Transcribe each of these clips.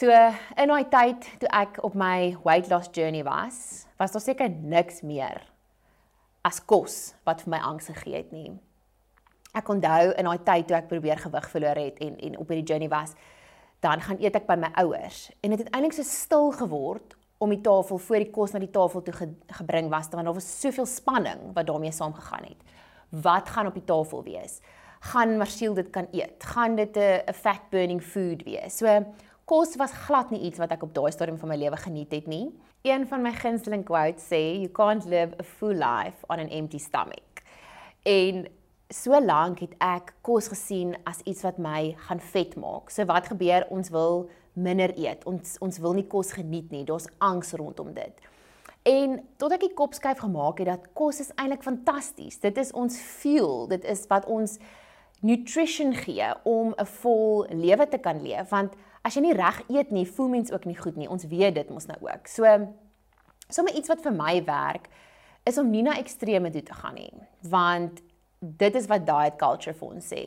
So in daai tyd toe ek op my weight loss journey was, was daar seker niks meer as kos wat vir my angs gegee het nie. Ek onthou in daai tyd toe ek probeer gewig verloor het en en op hierdie journey was, dan gaan eet ek by my ouers en dit het eintlik so stil geword om die tafel voor die kos na die tafel toe ge gebring was want daar was soveel spanning wat daarmee saamgegaan het. Wat gaan op die tafel wees? Gaan Marcel dit kan eet? Gaan dit 'n fat burning food wees? So kos was glad nie iets wat ek op daai stadium van my lewe geniet het nie. Een van my gunsteling quotes sê you can't live a full life on an empty stomach. En so lank het ek kos gesien as iets wat my gaan vet maak. So wat gebeur? Ons wil minder eet. Ons ons wil nie kos geniet nie. Daar's angs rondom dit. En tot ek die kop skuif gemaak het dat kos is eintlik fantasties. Dit is ons fuel. Dit is wat ons nutrition gee om 'n vol lewe te kan leef want as jy nie reg eet nie, voel mens ook nie goed nie. Ons weet dit mos nou ook. So sommer iets wat vir my werk is om nie na extreme toe te gaan nie, want dit is wat diet culture vir ons sê.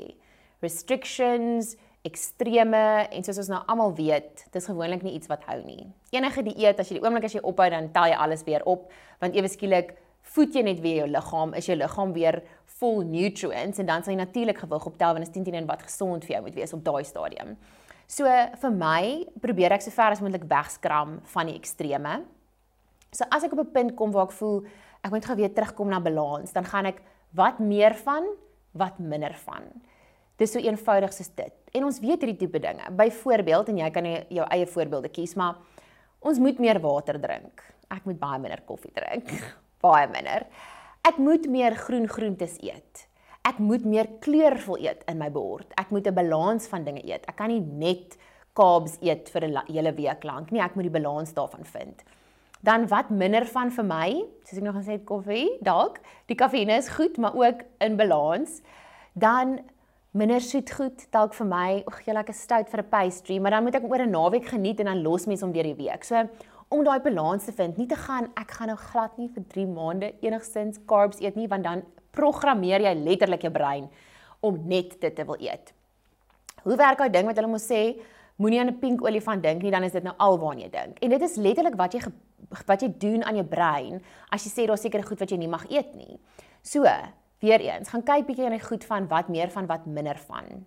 Restrictions, extreme en soos ons nou almal weet, dis gewoonlik nie iets wat hou nie. Enige dieet as jy die oomblik as jy ophou dan tel jy alles weer op want ewe skielik voed jy net weer jou liggaam, is jou liggaam weer vol nutrients en dan sal jy natuurlik gewig optel want dit is 10 teen wat gesond vir jou moet wees op daai stadium. So vir my probeer ek so ver as moontlik wegskram van die extreme. So as ek op 'n punt kom waar ek voel ek moet gou weer terugkom na balans, dan gaan ek wat meer van, wat minder van. Dis so eenvoudig soos dit. En ons weet hierdie tipe dinge. Byvoorbeeld en jy kan jou eie voorbeelde kies, maar ons moet meer water drink. Ek moet baie minder koffie drink. baie minder. Ek moet meer groen groentes eet. Ek moet meer kleurvol eet in my bord. Ek moet 'n balans van dinge eet. Ek kan nie net carbs eet vir 'n hele week lank nie. Ek moet die balans daarvan vind. Dan wat minder van vir my, soos ek nog gesê het, koffie, dalk. Die kafeïne is goed, maar ook in balans. Dan minder soet goed dalk vir my. Ag, jy lekker stout vir 'n pastry, maar dan moet ek oor 'n naweek geniet en dan los mens om deur die week. So om daai balans te vind, nie te gaan ek gaan nou glad nie vir 3 maande enigstens carbs eet nie, want dan programmeer jy letterlik jou brein om net dit te wil eet. Hoe werk daai ding wat hulle mos sê, moenie aan 'n pink olifant dink nie, dan is dit nou alwaar jy dink. En dit is letterlik wat jy wat jy doen aan jou brein as jy sê daar's sekere goed wat jy nie mag eet nie. So, Weereens, gaan kyk bietjie na die goed van wat meer van wat minder van.